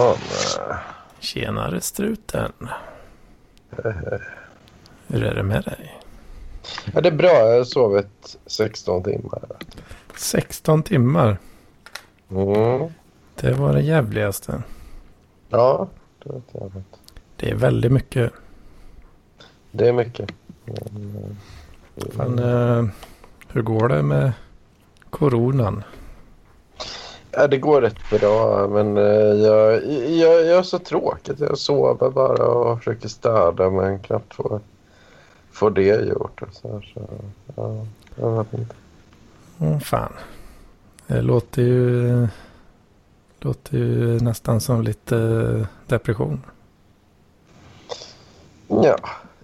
Hedman. Tjenare struten. Hur är det med dig? Ja, det är bra. Jag har sovit 16 timmar. 16 timmar. Mm. Det var det jävligaste. Ja, det var trevligt. Det är väldigt mycket. Det är mycket. Mm. Fan, eh, hur går det med coronan? Ja, det går rätt bra, men eh, jag, jag, jag har så tråkigt. Jag sover bara och försöker städa, men knappt får, får det gjort. och Så, här, så, ja, jag vet inte. Mm, fan. Det låter ju, låter ju nästan som lite depression. Ja,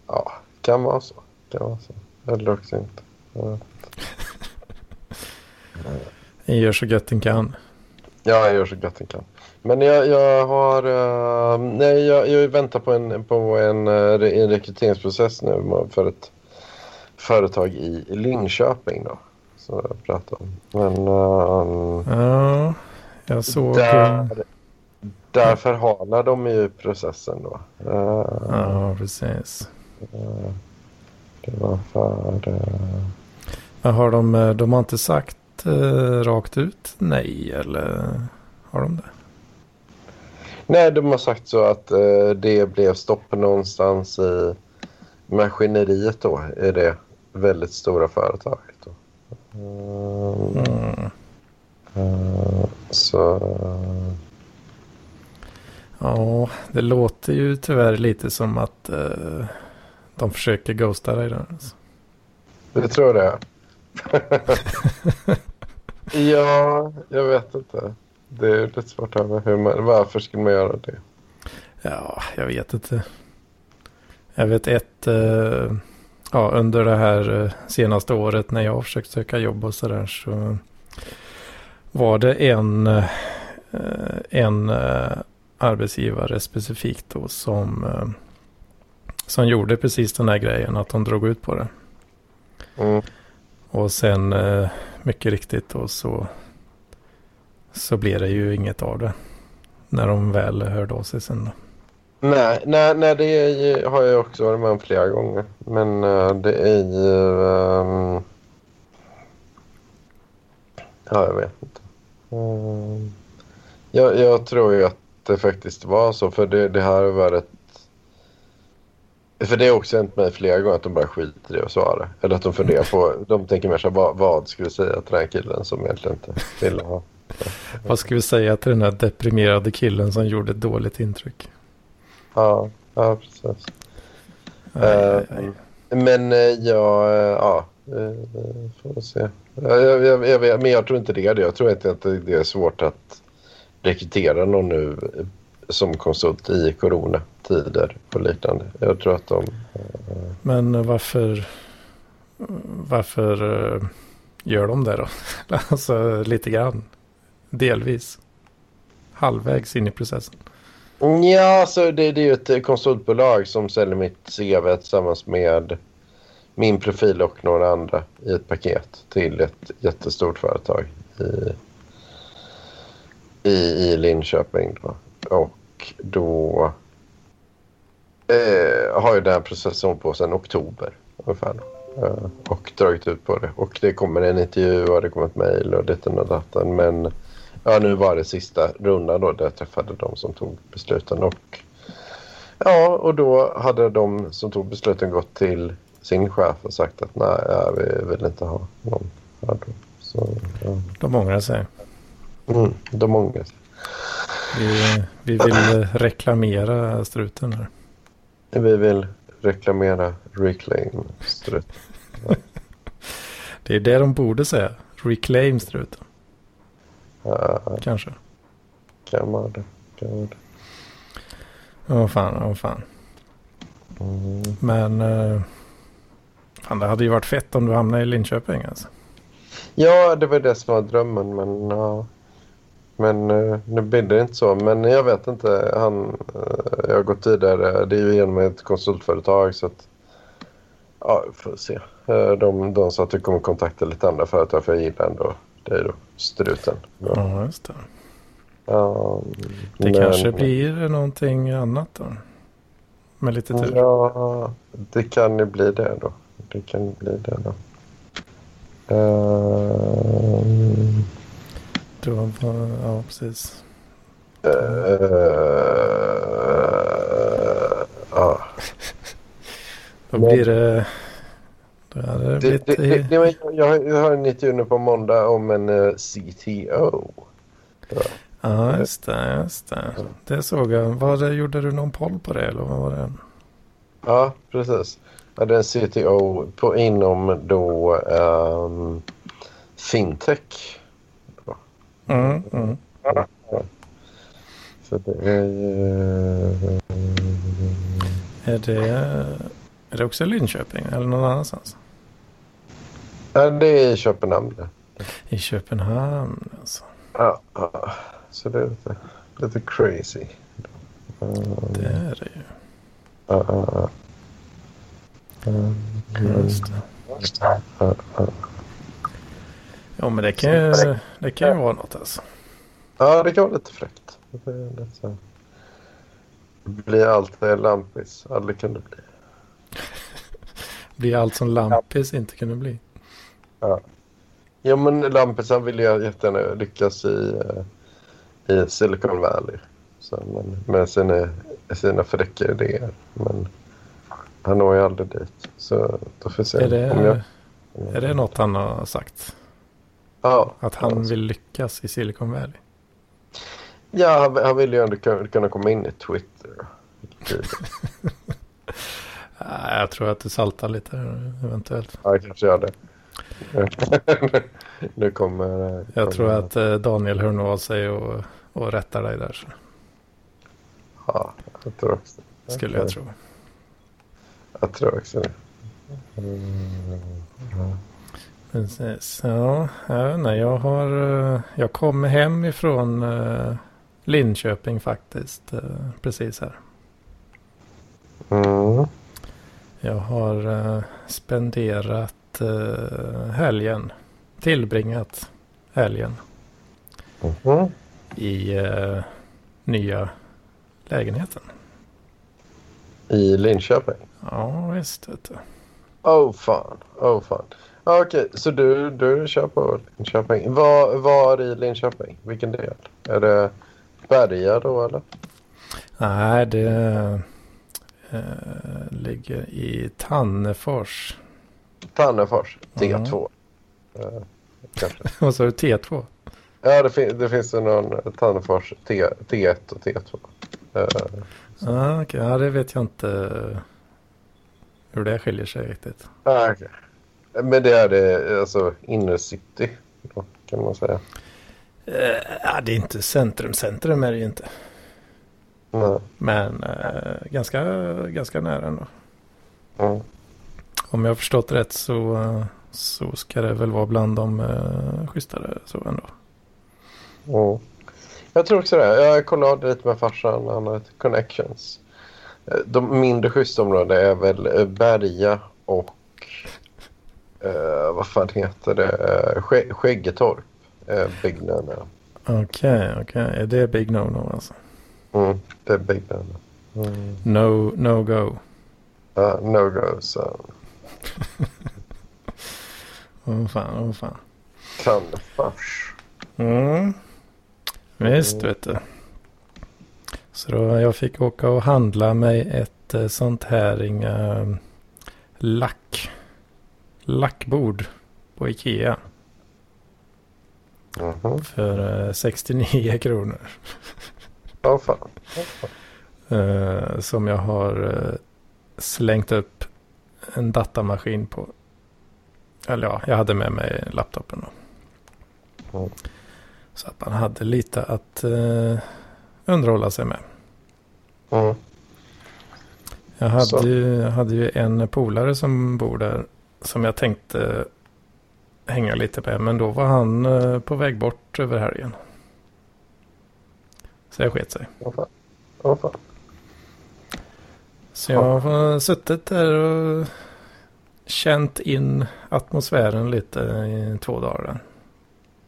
ja, kan vara så. Kan vara så. Eller också inte. Ja. Gör så gött en kan. Ja, jag gör så gott jag kan. Men jag, jag har... eh, nej, jag, jag väntar på en, på en, eh, re- en rekryteringsprocess nu för ett företag i Linköping då. Som jag pratade om. Men uh, Ja, jag såg... där, där förhalar de ju processen då. Eh, Ja, precis. eh, det var för... eh, Men har de, eh, de har inte sagt eh, rakt ut nej eller har de det? Nej, de har sagt så att eh, det blev stopp någonstans i maskineriet då. I det väldigt stora företaget. Då. Mm, Mm. så... Ja, det låter ju tyvärr lite som att eh, de försöker ghosta dig där. Alltså. Det tror jag. ja, jag vet inte. Det är lite svårt att höra hur man, varför skulle man göra det. Ja, jag vet inte. Jag vet ett, eh, ja under det här eh, senaste året när jag har försökt söka jobb och sådär så var det en, eh, en arbetsgivare specifikt då som, som gjorde precis den här grejen att de drog ut på det. Mm. Och sen mycket riktigt då så, så blev det ju inget av det. När de väl hörde av sig sen då. Nej, nej, nej, det är ju, har jag också varit med om flera gånger. Men eh, det är ju... Um... ja, jag vet inte. Um... jag, jag tror ju att det faktiskt var så. För det, det här har varit... För det har också hänt mig flera gånger att de bara skiter i att svara. Eller att de funderar på... De tänker mer så här, vad, vad ska vi säga till den här killen som egentligen inte vill ha. Vad ska vi säga till den här deprimerade killen som gjorde ett dåligt intryck? Ja, ja precis. Aj, Eh, aj, aj. Men eh, ja, eh, ja, eh, får se. Ja, Jag, jag, jag, men jag tror inte det är det. Jag tror inte att det är svårt att rekrytera någon nu som konsult i coronatider och liknande. Jag tror att de... Men varför, varför eh, gör de det då? alltså lite grann. Delvis. Halvvägs in i processen. Ja, alltså det, det är ju ett konsultbolag som säljer mitt CV tillsammans med min profil och några andra i ett paket till ett jättestort företag i, i, i Linköping. Då. Och då eh, har ju den här processen på sedan oktober ungefär. Eh, och dragit ut på det. Och det kommer en intervju och det kommer ett mejl och ditten och datten. Men ja, nu var det sista rundan då där jag träffade de som tog besluten. Och, ja, och då hade de som tog besluten gått till sin chef och sagt att nej, ja, vi vill inte ha någon här då. Så, ja. De ångrar sig. mm, de ångrar sig. Vi, vi vill reklamera struten här. Vi vill reklamera reclaim strut. Det är det de borde säga. Reclaim struten. Ja, Kanske. kan vara det. Kan vara det. Åh fan, åh fan. Mm. Men eh, fan, det hade ju varit fett om du hamnade i Linköping alltså. Ja, det var det som var drömmen, men ja. Men eh, nu blir det inte så. Men jag vet inte. Han, eh, jag har gått vidare. Det är ju genom ett konsultföretag så att... Ja, får se. Eh, de, de sa att vi kommer kontakta lite andra företag för jag gillar ändå det är då struten. Ja. Ja, just det. Ja, Det men- kanske blir någonting annat då. Med lite tur. Ja, det kan ju bli det då. Det kan bli det då. Då var, ja, precis. eh, ja. Då blir det... Då det blivit... det, det, det, jag, har- jag har en intervju nu på måndag om en eh, CTO. Ja, just det, just det. Det såg jag. Var gjorde du någon poll på det eller vad var det? Ja, precis. Det är en CTO på, inom då ehm, fintech. Mm, mm. Så det är ju... Är det, är det också Linköping eller någon annanstans? Ja, det är i Köpenhamn. I Köpenhamn alltså. Ja, ja. så det är lite, lite crazy. Det är det ju. ja, ja, ja. Just det. ja, ja. Ja men det kan ju, det kan ju vara något alltså. Ja, det kan vara lite fräckt. Det. Blir allt det lampis? Aldrig kan det bli. Blir allt som Lampis inte kunde bli. Ja, men Lampis han vill ju jättegärna lyckas i, eh, i Silicon Valley. Så, men, med sina, sina fräcka idéer. Men han når ju aldrig dit. Så då får vi se. Är det, jag, är det något han har sagt? Ja. Att han ja, vill lyckas i Silicon Valley? Ja, han, han vill ju ändå kunna, komma in i Twitter. Jag tror att det saltar lite eventuellt. Ja, kanske gör det. nu kommer... Jag kommer- tror att eh, Daniel hör nog av sig och, och rättar dig där. Så Ja, jag tror också skulle jag tro. Jag tror också det. Mm, ja. Precis. Ja, jag, vet inte, jag har... eh, Jag kom hem ifrån eh, Linköping faktiskt. eh, Precis här. Mm. Jag har spenderat helgen. Tillbringat helgen Mhm. i nya lägenheten. I Linköping? Ja, visst. Du. Oh fan, oh fan. Okej, så du, du kör på Linköping. Var, var i Linköping? Vilken del? Är det Berga då eller? Nej, det eh, ligger i Tannefors. Tannefors, Mm. T2. Eh, kanske. Vad sa du? T2? Ja, det, fin- det finns ju någon Tannefors T, T1 och T2. Eh, Ah, okej. Ja, det vet jag inte hur det skiljer sig riktigt. ah, okej. Men det är det, alltså inner city då, kan man säga. Eh, det är inte centrum. Centrum är det ju inte. Nej. Men eh, ganska, ganska nära ändå. Mm. Om jag har förstått rätt så, så ska det väl vara bland de eh, schysstare så ändå. Mm. Jag tror också det. Jag kollade lite med farsan. Han har lite connections. Eh, De mindre schyssta områdena är väl eh, Berga och eh, vad fan heter det? Eh, Ske- Skäggetorp. Eh, Big no no. Okej, okej. Är det big no-no alltså? Mm, det är Big no no. Mm. No, no go. Ja, no go så. Åh fan, åh fan. Tannefors. Mm. Visst vet du. Så då jag fick åka och handla mig ett sånt här inga lack. Lackbord på Ikea. Mhm. För eh, 69 kronor. Ja, fan. Ja, fan. Eh, som jag har eh, slängt upp en datamaskin på. Eller ja, jag hade med mig laptopen då. Mm. Så att man hade lite att eh, underhålla sig med. Mm. Jag Så. hade, ju, jag hade ju en polare som bor där som jag tänkte hänga lite med. Men då var han eh, på väg bort över helgen. Så jag sket sig. Fan. Fan. Så jag har suttit där och känt in atmosfären lite i två dagar.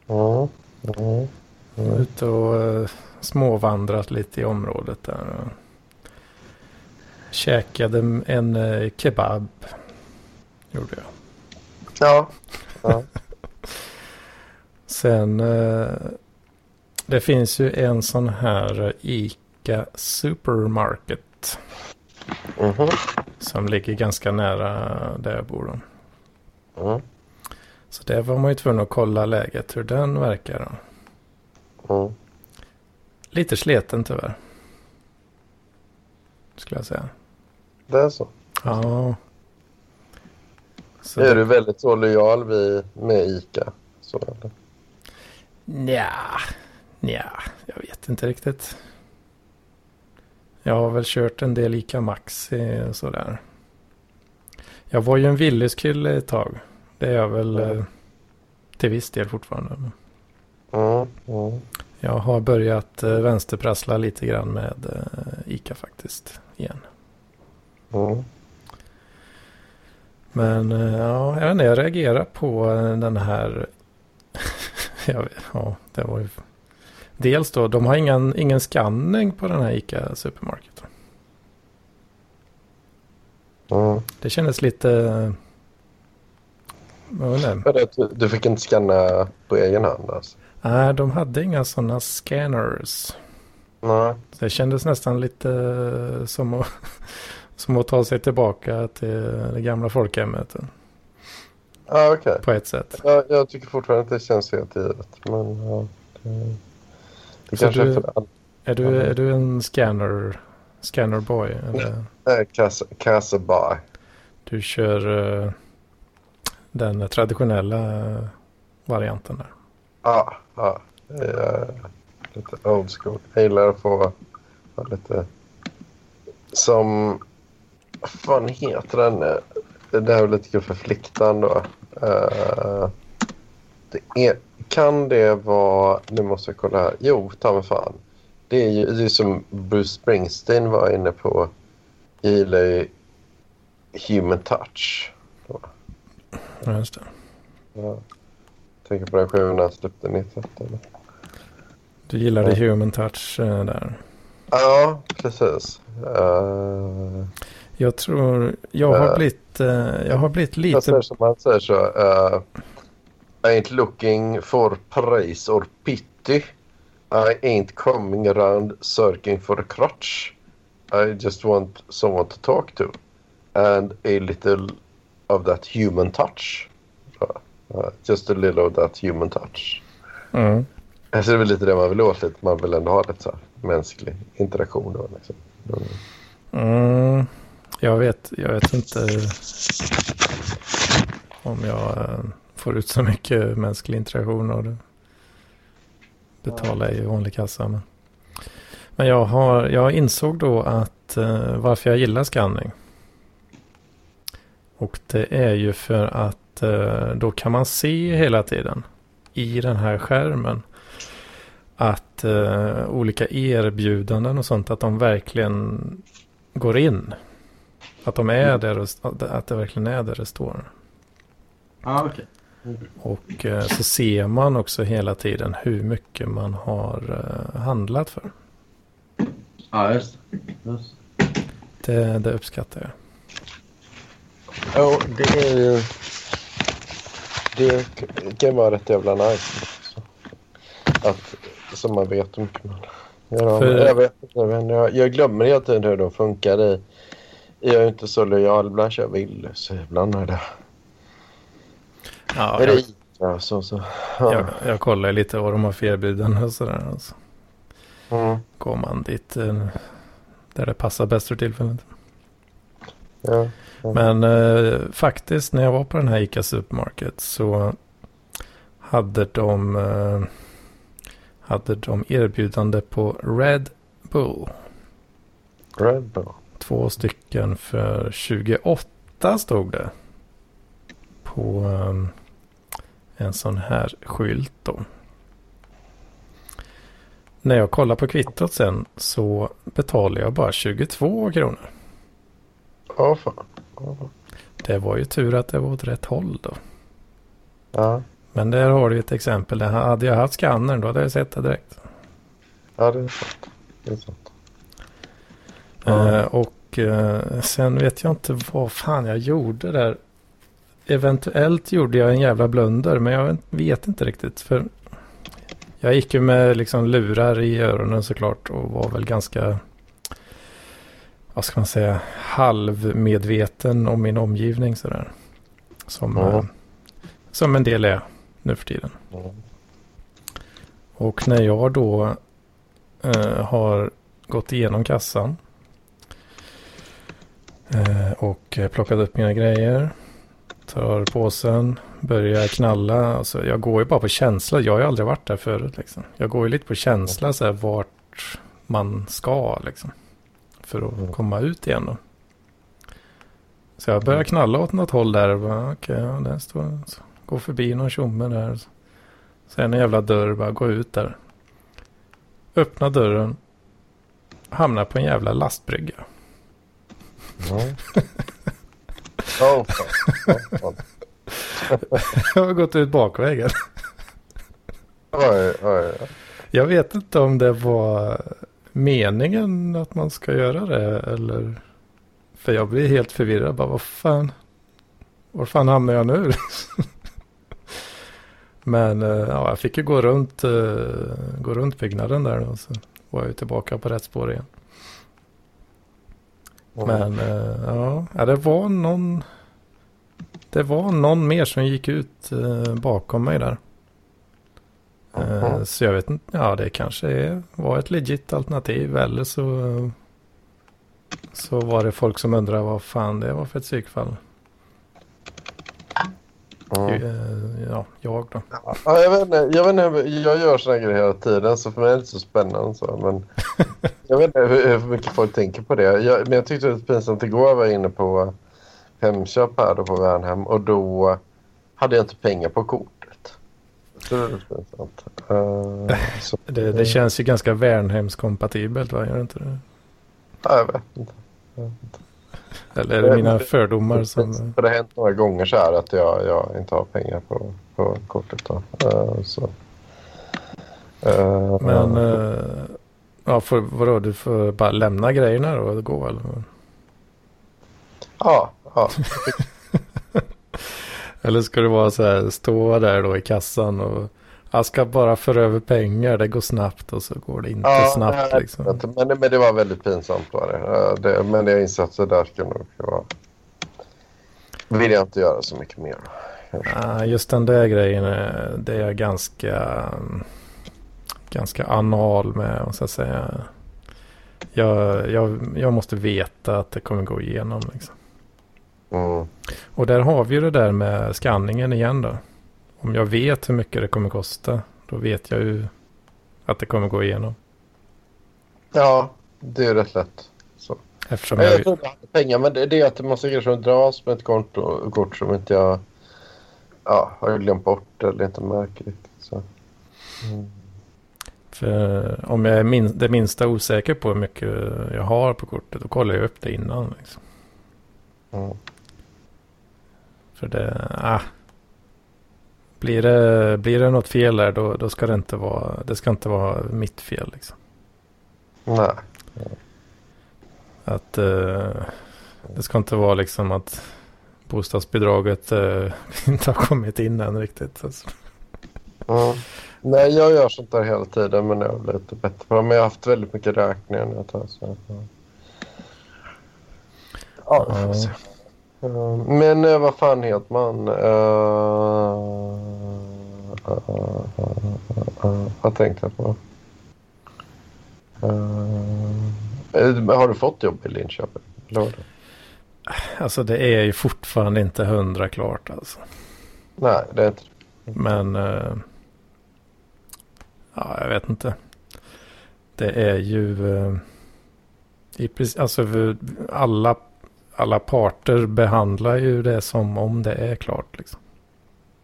Mm. Mm. Mm. Ute och uh, småvandrat lite i området där. Käkade en uh, kebab. Gjorde jag. Ja. ja. Sen uh, det finns ju en sån här ICA Supermarket. Mhm. Som ligger ganska nära där jag bor. Mm. Så där var man ju tvungen att kolla läget hur den verkar. Mm. Lite sleten tyvärr. Skulle jag säga. Det är så. Ja. Så är du väldigt så lojal vid, med ICA? Så, eller? Nja, nja, jag vet inte riktigt. Jag har väl kört en del ICA Maxi och sådär. Jag var ju en Willys-kille ett tag. Det är jag väl eh, till viss del fortfarande. Mm. Mm. Jag har börjat eh, vänsterprassla lite grann med eh, ICA faktiskt igen. Men eh, ja, jag vet inte, jag reagerar på eh, den här. jag vet, ja, det var ju. Dels då, de har ingen, ingen scanning på den här ICA Supermarket. Mm. Det kändes lite... Jag vet inte. Vadå, Du, fick inte scanna på egen hand alltså? Nej, de hade inga sådana scanners. Nej. Så det kändes nästan lite eh, som att, som att ta sig tillbaka till det gamla folkhemmet Ja, okej. på ett sätt. Ja, jag tycker fortfarande att det känns helt givet. Men ja, det, det kanske du- är för alla. Är du, är du en scanner, scanner boy? Eller? Casa, casa by. Du kör eh, den traditionella eh, varianten där. Ja, ja. Lite old school. Jag gillar att få lite... Som... Vad fan heter den? Det där är lite kul för fliktan då. Eh, det är, kan det vara... Nu måste jag kolla här. Jo, ta mig fan. Det är ju det är som Bruce Springsteen var inne på. Jag gillar ju Human Touch. Ja, just det. Ja. Tänker på den skivan han släppte 91. Eller? Du gillade Ja. human touch eh, där. Ja, precis. Uh, Jag tror, jag har Eh. blivit, eh, jag har blivit jag lite, säger som han säger så. Uh, I ain't looking for praise or pity. I ain't coming around searching for a crutch. I just want someone to talk to. And a little of that human touch. Uh, just a little of that human touch. mm, Alltså det är väl lite det man vill åt. Lite. Man vill ändå ha lite så här mänsklig interaktion. Då, liksom. Mm jag vet, jag vet inte om jag eh, får ut så mycket mänsklig interaktion av det. Betala i vanlig kassa. Men, men jag, har, jag insåg då att eh, varför jag gillar scanning. Och det är ju för att eh, då kan man se hela tiden i den här skärmen att olika erbjudanden och sånt att de verkligen går in. Att de är Mm. där och, att det verkligen är där det står. Ja, okej. Och eh, så ser man också hela tiden hur mycket man har eh, handlat för. Ja, just det. Just. Det, det uppskattar jag. Ja, det är ju... Det kan vara rätt jävla nice. Att, så man vet hur mycket man... Ja, För- jag, vet, inte, men jag, jag glömmer hela tiden hur de funkar. I, jag är inte så lojal. Ibland kör jag vill. Så ibland är det... Ja, är det jag, så, så. Ja. jag, jag kollar lite vad de har för erbjudanden och sådär. Och så Mm, går man dit eh, där det passar bäst för tillfället. ja. Men eh, faktiskt när jag var på den här ICA Supermarket så hade de, eh, hade de erbjudande på Red Bull. Red Bull. Två stycken för 28 stod det. På eh, en sån här skylt då. När jag kollar på kvittot sen så betalar jag bara 22 kronor. Ja, fan. Ja. Det var ju tur att det var åt rätt håll då. Ja. Men där har du ett exempel. Hade jag haft skannern då hade jag sett det direkt. Ja, det är sant. Det är sant. Eh, Ja. Och eh, sen vet jag inte vad fan jag gjorde där. Eventuellt gjorde jag en jävla blunder men jag vet inte riktigt. För jag gick ju med liksom lurar i öronen såklart och var väl ganska, vad ska man säga, halvmedveten om min omgivning sådär. Som, eh, som en del är nu för tiden. Mm. Och när jag då eh, har gått igenom kassan och eh, plockat upp mina grejer, tar påsen, börjar knalla. Alltså, jag går ju bara på känsla. Jag har ju aldrig varit där förut. Liksom. Jag går ju lite på känsla så här, vart man ska liksom, för att Mm. komma ut igen. Då. Så jag börjar knalla åt något håll där. och Okej, ja, där står så Går förbi någon tjomme där. Är en jävla dörr, bara gå ut där. Öppna dörren. Hamnar på en jävla lastbrygga. Mm. oh, oh, Jag har gått ut bakvägen. Oj, oj, oj. Jag vet inte om det var meningen att man ska göra det eller. För jag blir helt förvirrad. Bara vad fan. Var fan hamnar jag nu? Men eh, ja, jag fick ju gå runt, eh, gå runt byggnaden där och så var jag ju tillbaka på rätt spår igen. Men eh, ja, ja, det var någon. Det var någon mer som gick ut eh, bakom mig där. Eh, Mhm. så jag vet inte, ja det kanske är, var ett legit alternativ eller så, eh, så var det folk som undrade vad fan det var för ett psykfall. Eh, ja, jag då. Ja, jag, vet inte, jag vet inte, jag gör såna grejer hela tiden så för mig är det inte så spännande. Så, men jag vet inte hur, hur mycket folk tänker på det. Jag, men jag tyckte det var pinsamt igår. Jag var inne på Hemköp här då på Värnhem och då hade jag inte pengar på kortet. Det var lite pinsamt. Uh, så, Det, det känns ju ganska Värnhemskompatibelt va? Gör det inte det? ja, jag vet inte. Eller är det mina fördomar som... För det har hänt några gånger så här att jag, jag inte har pengar på, på kortet. Då. Eh, så. Eh, Men, eh, ja, för, vadå, du får bara lämna grejerna då och gå eller? Ja, ja. Eller ska det vara så här, stå där då i kassan och jag ska bara föra över pengar, det går snabbt och så går det inte ja snabbt nej, liksom. Men, men det var väldigt pinsamt. Var det. Eh, det men jag insåg att det där ska nog vara... vill jag inte göra så mycket mer. Ja, just den där grejen, är- det är jag ganska, ganska anal med, måste jag säga. Jag, jag, jag måste veta att det kommer gå igenom. Liksom. Mm. Och där har vi ju det där med skanningen igen då. Om jag vet hur mycket det kommer kosta, då vet jag ju att det kommer gå igenom. Ja, det är rätt lätt. Så. Eftersom Jag, jag, trodde jag hade pengar, men det, det är att det grejer som dras med ett konto, kort som inte jag ja, har glömt bort eller inte märker riktigt. Så. Mm. för om jag är min, det minsta osäker på hur mycket jag har på kortet, då kollar jag upp det innan. Liksom. Mm. För det, ah. Blir det, blir det något fel där, då, då ska det inte vara, det ska inte vara mitt fel. Liksom. Nej. Att eh, det ska inte vara liksom att bostadsbidraget eh, inte har kommit in än riktigt. Alltså. Mm. Nej, jag gör sånt där hela tiden men jag är lite bättre på det. Men jag har haft väldigt mycket räkningar när jag tar så. Ja, ja vi får se. Eh, Men eh, vad fan heter man? Uh, uh, uh, vad tänkte jag på? Eh, har du fått jobb i Linköping? Det? alltså det är ju fortfarande inte hundra klart alltså. Nej, det är inte Men eh, ja, jag vet inte. Det är ju eh, i alltså alla, alla parter behandlar ju det som om det är klart liksom.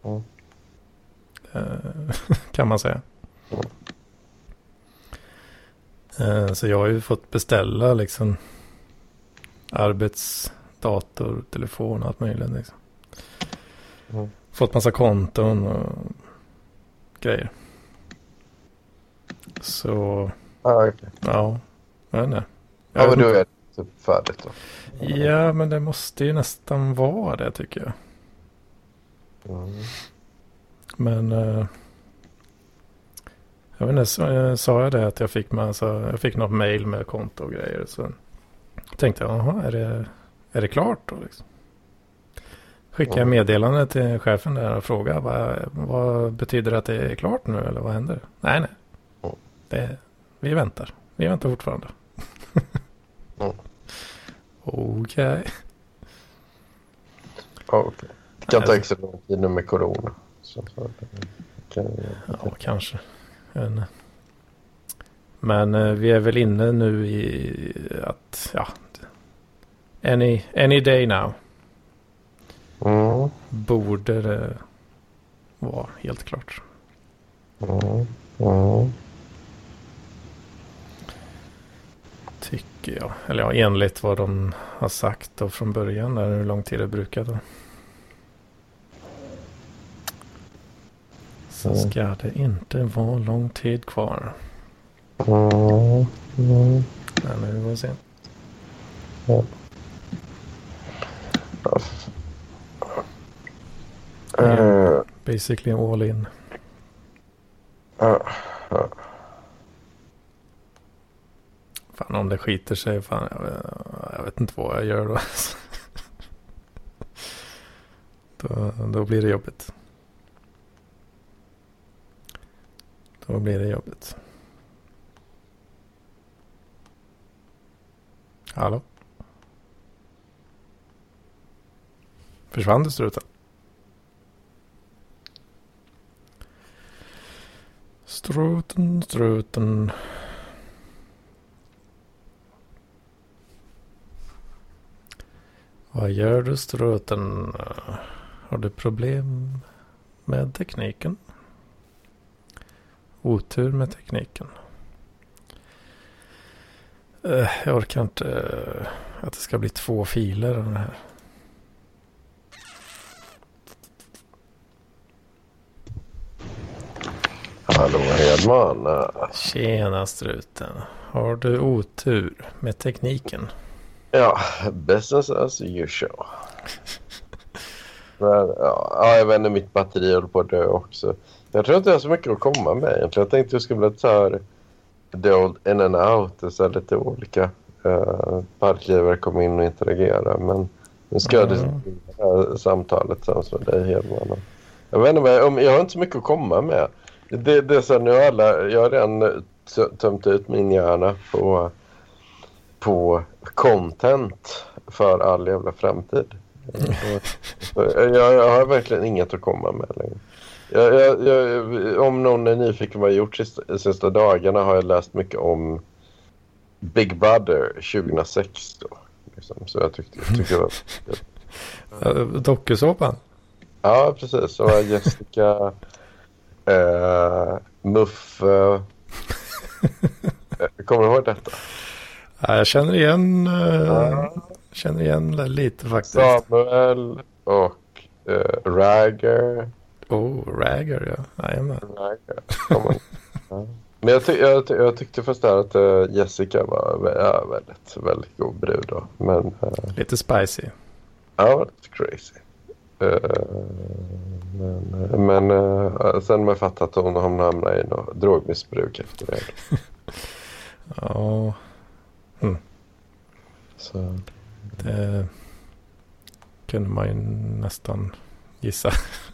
Mm. Eh, kan man säga. Mm. Så jag har ju fått beställa liksom arbetsdator, telefon och allt möjligt. Liksom. Mm. fått massa konton och grejer. Så Ah, okay. ja, jag vet inte. Ja, men då är det typ färdigt då. Ja, men det måste ju nästan vara det tycker jag. Mm. Men eh, jag vet inte, så, eh, sa jag det att jag fick, med, alltså, jag fick något mail med konto och grejer. Så tänkte jag, jaha, är det, är det klart då? Liksom? Skickade jag Ja. meddelande till chefen där och frågade vad, vad betyder det att det är klart nu eller vad händer? Nej, nej. Det, vi väntar. Vi väntar fortfarande. Okej. Ja, okej. Det kan ta extra lång tid nu med corona. Så, så kan, Ja, kanske. Men eh, vi är väl inne nu i att, ja. Any, any day now mm, borde det vara helt klart. mm, mm. Tycker jag. Eller ja, enligt vad de har sagt då från början. Där, hur lång tid det brukar då. Så Mm. ska det inte vara lång tid kvar. Mm, mm. Men vi får se. F- Eh, Basically all in. ja, ja. Fan om det skiter sig. Fan, jag, vet, jag vet inte vad jag gör då. då. Då blir det jobbigt. Då blir det jobbigt. Hallå? Försvann du struten? Struten, struten. Vad gör du struten? Har du problem med tekniken? Otur med tekniken. Eh, Jag orkar inte eh, att det ska bli två filer av det här. Hallå Hedman. Tjena struten. Har du otur med tekniken? Ja, business as usual. Men, ja, ja, jag vet inte, mitt batteri håller på att dö också. Jag tror inte jag har så mycket att komma med egentligen. Jag tänkte jag skulle bli så här the old in and out. och Så här lite olika uh, parkgivare komma in och interagera. Men nu ska jag Mm. det här samtalet tillsammans med dig Hedman. Jag vet inte, jag, jag har inte så mycket att komma med. Det, det är så här, nu alla, jag har redan tö- tömt ut min hjärna på på content för all jävla framtid. jag, jag har verkligen inget att komma med längre. Jag, jag, jag, om någon är nyfiken vad jag gjort sista, sista dagarna har jag läst mycket om Big Brother 2006. Då, liksom. Så jag tyckte, jag tyckte det var... Uh, Dokusåpan? Ja, precis. Så var Jessica, eh, Muffe... Eh, Kommer du ihåg detta? Ja, jag känner igen, uh, känner igen det lite faktiskt. Samuel och eh, Ragger. Oh, Ragger ja. Jajamän. Ragger. Ja. Men jag, ty jag, ty jag tyckte först där att eh, Jessica var ja, väldigt, väldigt god brud. Då. Men uh, Lite spicy. ja, lite crazy. Eh, men men eh, sen har jag fattat att hon, hon hamnade i något drogmissbruk efter det. Ja, Så, det kunde man ju nästan gissa.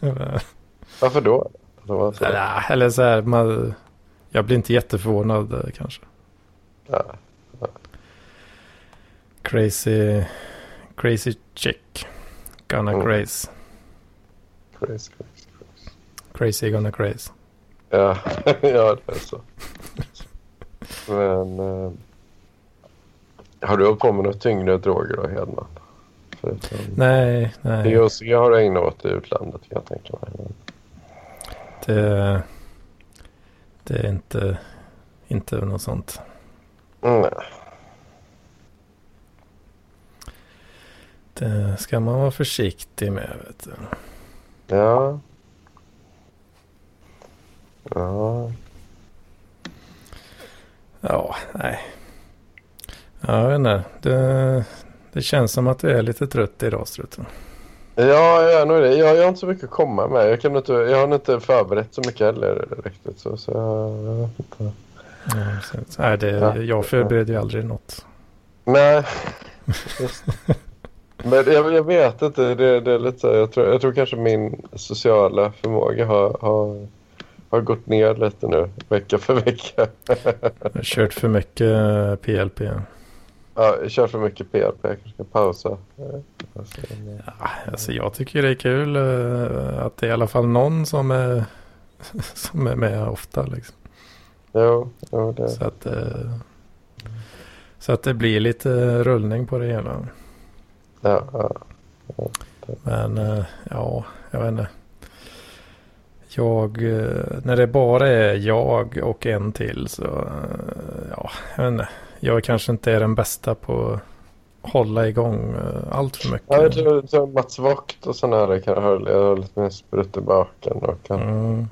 varför då? Det var så, eller, eller så här, man, jag blir inte jätteförvånad eh, kanske. ja. Crazy, crazy chick. Gonna Mm. craze. Crazy, crazy, crazy. Crazy gonna craze. Ja, ja det är så. Men eh, har du hållit på med några tyngre droger då, Hedman? Förutom... Nej, nej. DOC har du ägnat åt i utlandet kan jag tänka mig. Det, det är inte, inte något sånt. Mm, Det ska man vara försiktig med. Vet du. Ja. Ja. Ja, nej. Jag vet inte. Det, det känns som att du är lite trött idag Struten. Ja, jag är nog det. Jag, jag har inte så mycket att komma med. Jag, kan inte, jag har inte förberett så mycket heller riktigt. Så, så jag, vet inte. Så, nej, det, Ja. jag förbereder ju aldrig något. Nej. Men jag, jag vet inte. Det, det är lite så, jag, tror, jag tror kanske min sociala förmåga har, har, har gått ner lite nu. Vecka för vecka. Jag har kört för mycket PLP. Ja, jag kör för mycket PLP. Jag kanske ska pausa. Ja, alltså jag tycker det är kul eh, att det är i alla fall någon som är, som är med ofta. Liksom. Jo, jo, det. Så, att, eh, så att det blir lite rullning på det hela. Ja, ja. Men eh, ja, jag vet inte. Jag, när det bara är jag och en till så, ja, jag vet inte. Jag kanske inte är den bästa på att hålla igång eh, allt för mycket. Ja, jag tror, jag tror Mats Vogt och sådana här kan ha, jag har lite mer sprut i baken och kan Mm.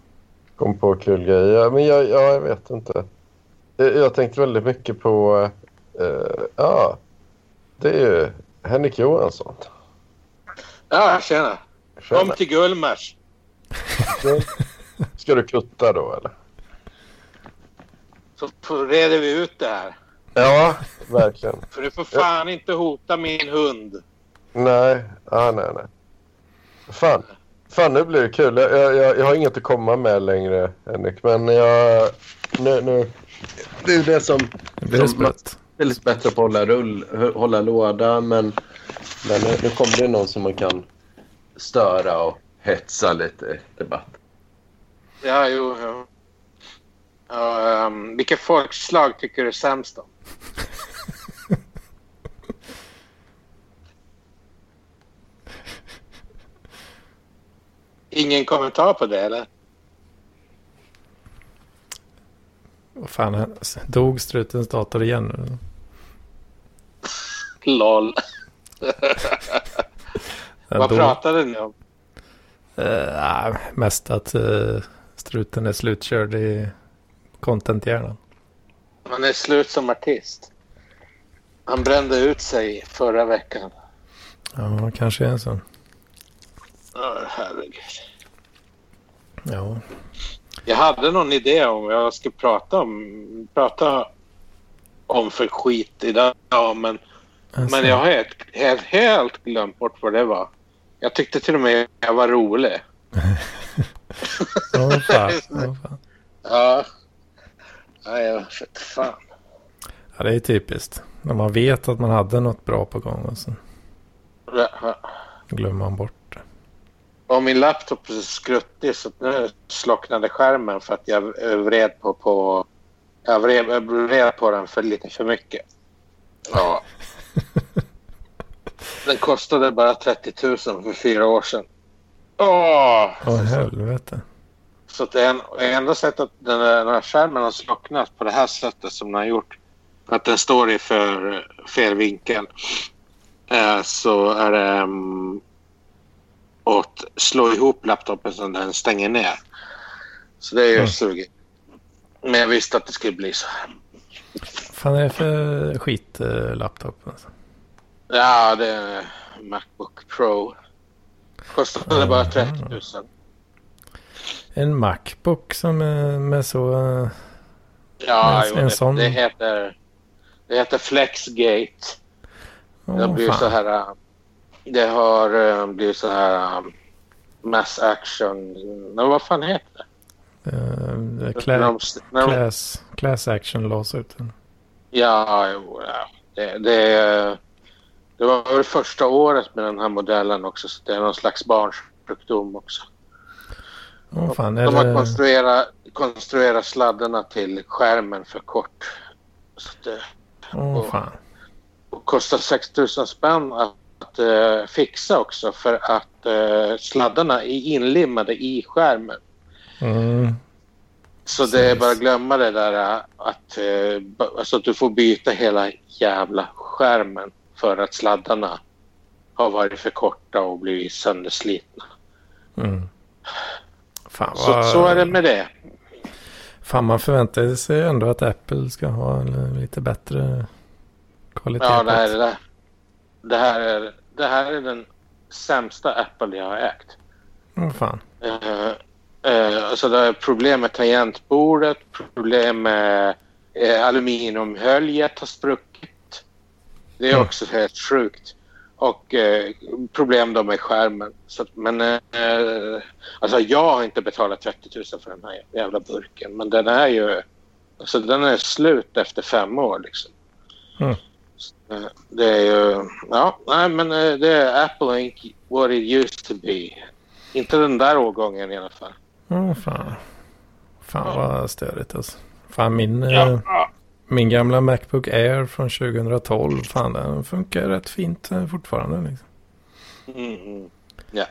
komma på kul grejer. Ja, men jag, ja, jag vet inte. Jag, jag har tänkt väldigt mycket på... eh, ja, det är ju Henrik Johansson. Ja, tjena. Tjena. Kom till Gullmars. Ska du kutta då eller? Så reder vi ut det här. Ja, verkligen. För du får fan inte hota min hund. Nej, ah, nej, nej. Fan. Fan, nu blir det kul. Jag, jag, jag, har inget att komma med längre, Henrik. Men jag... Nu, nu. Det är det som... Det blir som lite bättre på att hålla, rull, hålla låda. Men, men nu, nu kommer det någon som man kan störa och hetsa lite i debatt. Ja, jo, jo. Ja, um, vilket folkslag tycker du är sämst om? Ingen kommentar på det eller? Vad fan, dog strutens dator igen nu? LOL. Vad dog- pratade ni om? Nej, mest att eh, struten är slutkörd i contenthjärnan. Han är slut som artist. Han brände ut sig förra veckan. Ja, kanske är en sån. Åh, herregud. Ja, Jag hade någon idé om vad jag skulle prata om. Prata om för skit idag. Men, alltså, men jag har helt, helt, helt glömt bort vad det var. Jag tyckte till och med jag var rolig. Åh, fan. Åh, fan. Ja. Nej, jag vet fan. Ja, det är typiskt. När man vet att man hade något bra på gång och så Ja. glömmer man bort det. Och min laptop är så skruttig så nu slocknade skärmen för att jag vred på, på jag vred, jag vred på den för lite för mycket. Ja. Den kostade bara 30 000 för fyra år sedan. Åh! Åh, helvete. Så att en, enda sättet att den här, den här skärmen har slocknat på det här sättet som den har gjort. Att den står i för fel vinkel. Eh, så är det um, att slå ihop laptopen så den stänger ner. Så det är ju Mm. sugigt. Men jag visste att det skulle bli så. Vad är det för skit eh, laptop? Alltså? Ja, det är Macbook Pro. Kostade bara 30 000. En Macbook som är med så... eh, Ja, En- jo, en det, sån- det heter... Det heter Flexgate. Det har åh, blivit fan. så här... Det har blivit så här... Mass action... Men vad fan heter det? Eh, det är När Cla- de, när de, class, class action lawsuiten. ja, jo, ja. Det, det, det var väl första året med den här modellen också. Så det är någon slags barnsjukdom också. Åh fan, De har det... konstruerat, konstruerat sladdarna till skärmen för kort. Så det Åh fan. och kostar 6 000 spänn att, att eh, fixa också för att eh, sladdarna är inlimmade i skärmen. Mm. Så det är bara att glömma det där eh, att, alltså att du får byta hela jävla skärmen för att sladdarna har varit för korta och blivit sönderslitna. Mm. Fan, Så, vad... så är det med det. Fan man förväntar sig ändå att Apple ska ha en lite bättre kvalitet. Ja, det här, är det, det, här är, det här är den sämsta Apple jag har ägt. Mm, fan. Uh, uh, alltså det är problem med tangentbordet, problem med uh, aluminiumhöljet har spruckit. Det är Mm. också helt sjukt. Och eh, problem då med skärmen. Så, men eh, alltså jag har inte betalat 30 000 för den här jävla burken. Men den är ju alltså den är slut efter fem år liksom. Mm. Så, eh, Det är ju, ja, nej men eh, det är Apple ain't what it used to be. Inte den där årgången i alla fall. Mm, fan. Fan vad störigt alltså. Fan min, eh, Ja. Min gamla Macbook Air från 2012. Fan den funkar rätt fint eh, fortfarande. Liksom. Mm. Ja.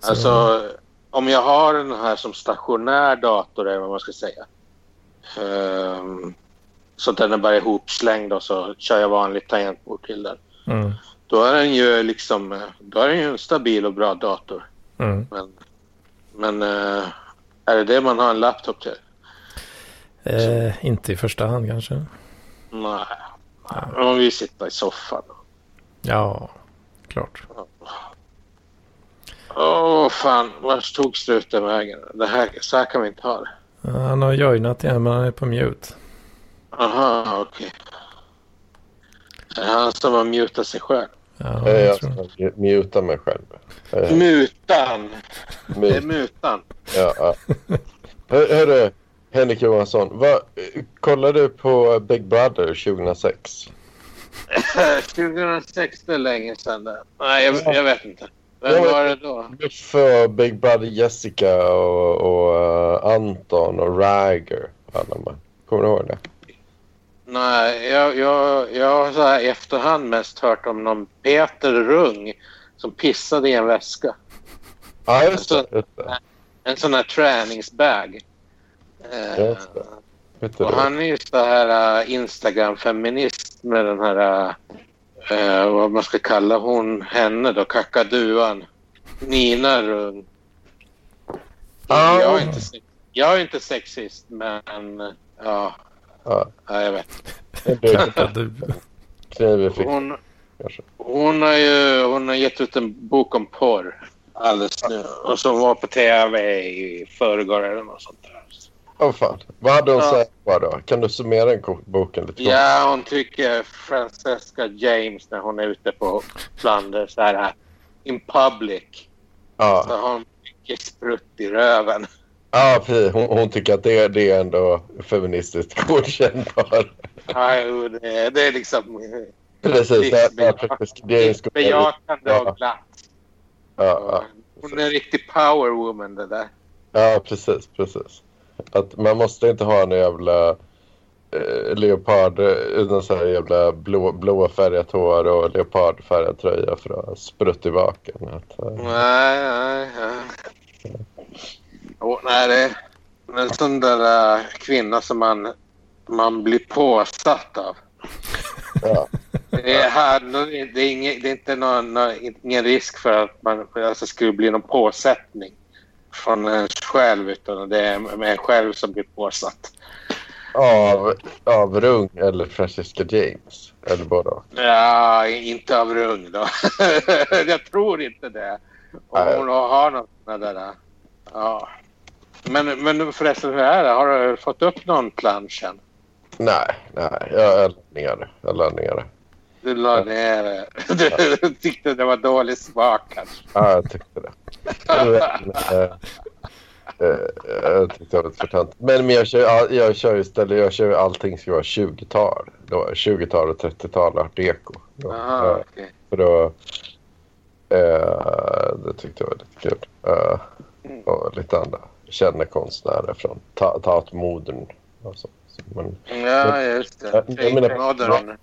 Så- Alltså, om jag har den här som stationär dator, eller vad man ska säga. Ehm, så att den är bara ihopslängd och så kör jag vanligt tangentbord till den. Mm, Då är den ju liksom, eh, då är den ju en stabil och bra dator. mm. Men, men eh, är det det man har en laptop till? Eh, inte i första hand kanske. Nej. Nej. Om vi sitter i soffan. Ja, klart. Åh fan, vart tog struten vägen? Det här, så här kan vi inte ha det. Ja, Han har joinat igen men han är på mute. Aha, okej. Det är han som har mutat sig själv. Ja, jag Jag tror. ska mu- muta mig själv. Eh, Mutan! Det är mut, mutan. ja, ja. Hör, hörru, Henrik Johansson. Vad, kollade du på Big Brother 2006? 2006, det är länge sedan det. Nej, jag, jag vet inte. Vem Ja, men- var det då? För Big Brother Jessica och, och eh, Anton och Rager. Alla. Kommer du ihåg det? Nej, jag, jag, jag har så här i efterhand mest hört om någon Peter Rung som pissade i en väska. Ja, just det. Just det. En sån här träningsbag. Eh, Och han är ju så här uh, Instagram-feminist med den här, uh, vad man ska kalla hon, henne då, kakaduan. Nina Rung. Jag, är inte, sex- jag är inte sexist, men uh, ja, Ja, ja, jag vet. Hon, hon, har ju hon har gett ut en bok om porr alldeles nu. Och som var på tv i förrgår eller något sånt där. Åh fan. Vad hade hon Ja. sagt då? Kan du summera den boken lite kort? Ja, hon tycker Francesca James när hon är ute på Flanders så här in public. Ja, Så har hon mycket sprutt i röven. ja precis. Hon, hon tycker att det, det är ändå feministiskt godkännbart. Ja, jo, det, det är liksom eh, Precis. Det, är bejakande Ja. och glatt. Ja, ja. Hon är en riktig power woman det där. ja, precis. precis. Att man måste inte ha en jävla eh, leopard utan så här jävla blå, blåa färgat hår och leopardfärgad tröja för att sprutt i vaken. Att, eh, Nej, nej, nej. Oh, nej, det är en sån där äh, kvinna som man, man blir påsatt av. ja. Det är, här, det är, ingen, det är inte någon, ingen risk för att man alltså, skulle bli någon påsättning från en själv utan det är en själv som blir påsatt. av, av Rung eller Francesca James. Eller båda. Ja, inte av Rung då. Jag tror inte det. Nej. hon har något sånt där. Ja. Men, men förresten, hur är det? Har du fått upp någon plansch än? Nej, nej. Jag jag la ner det. Jag la ner det. Du la ner det. Du tyckte det var dålig smak kanske. Ja, jag tyckte det. Eh, eh, jag tyckte det var lite för tönt. Men, men jag, kör, all- jag kör istället, jag kör allting ska vara 20-tal. Då, 20-tal och 30-tal art deco. Aha, eh, okej. För då, eh, det tyckte jag var lite kul. Eh, och lite andra kända konstnärer från Ta- Modern. Och så. Så, men, Ja, just det. Jag- jag menar- Modern.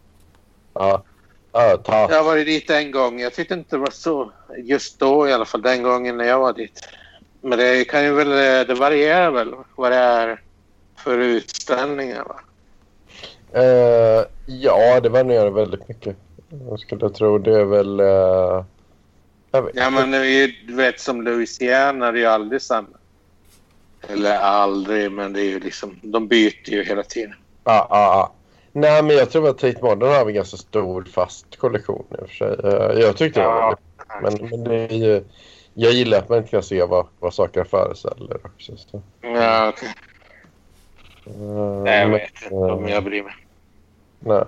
ja, Jag har varit dit en gång. Jag tyckte inte det var så just då i alla fall. Den gången när jag var dit. Men det kan ju väl, det varierar väl vad det är för utställningar va? Eh, ja, det varierar väldigt mycket. Jag skulle tro det är väl... vet. Ja, men är du vet som Louisiana är det ju aldrig samma. Eller aldrig, men det är ju liksom, de byter ju hela tiden. Ja, ja, ja. Nej, men jag tror att Tate Modern har en ganska stor fast kollektion i och för sig. Eh, Jag tyckte det var men, men det är ju, jag gillar att man inte kan se vad, vad saker föreställer också. Så. Ja, okej. Eh, Nej, jag men, vet inte om jag bryr mig. Nej.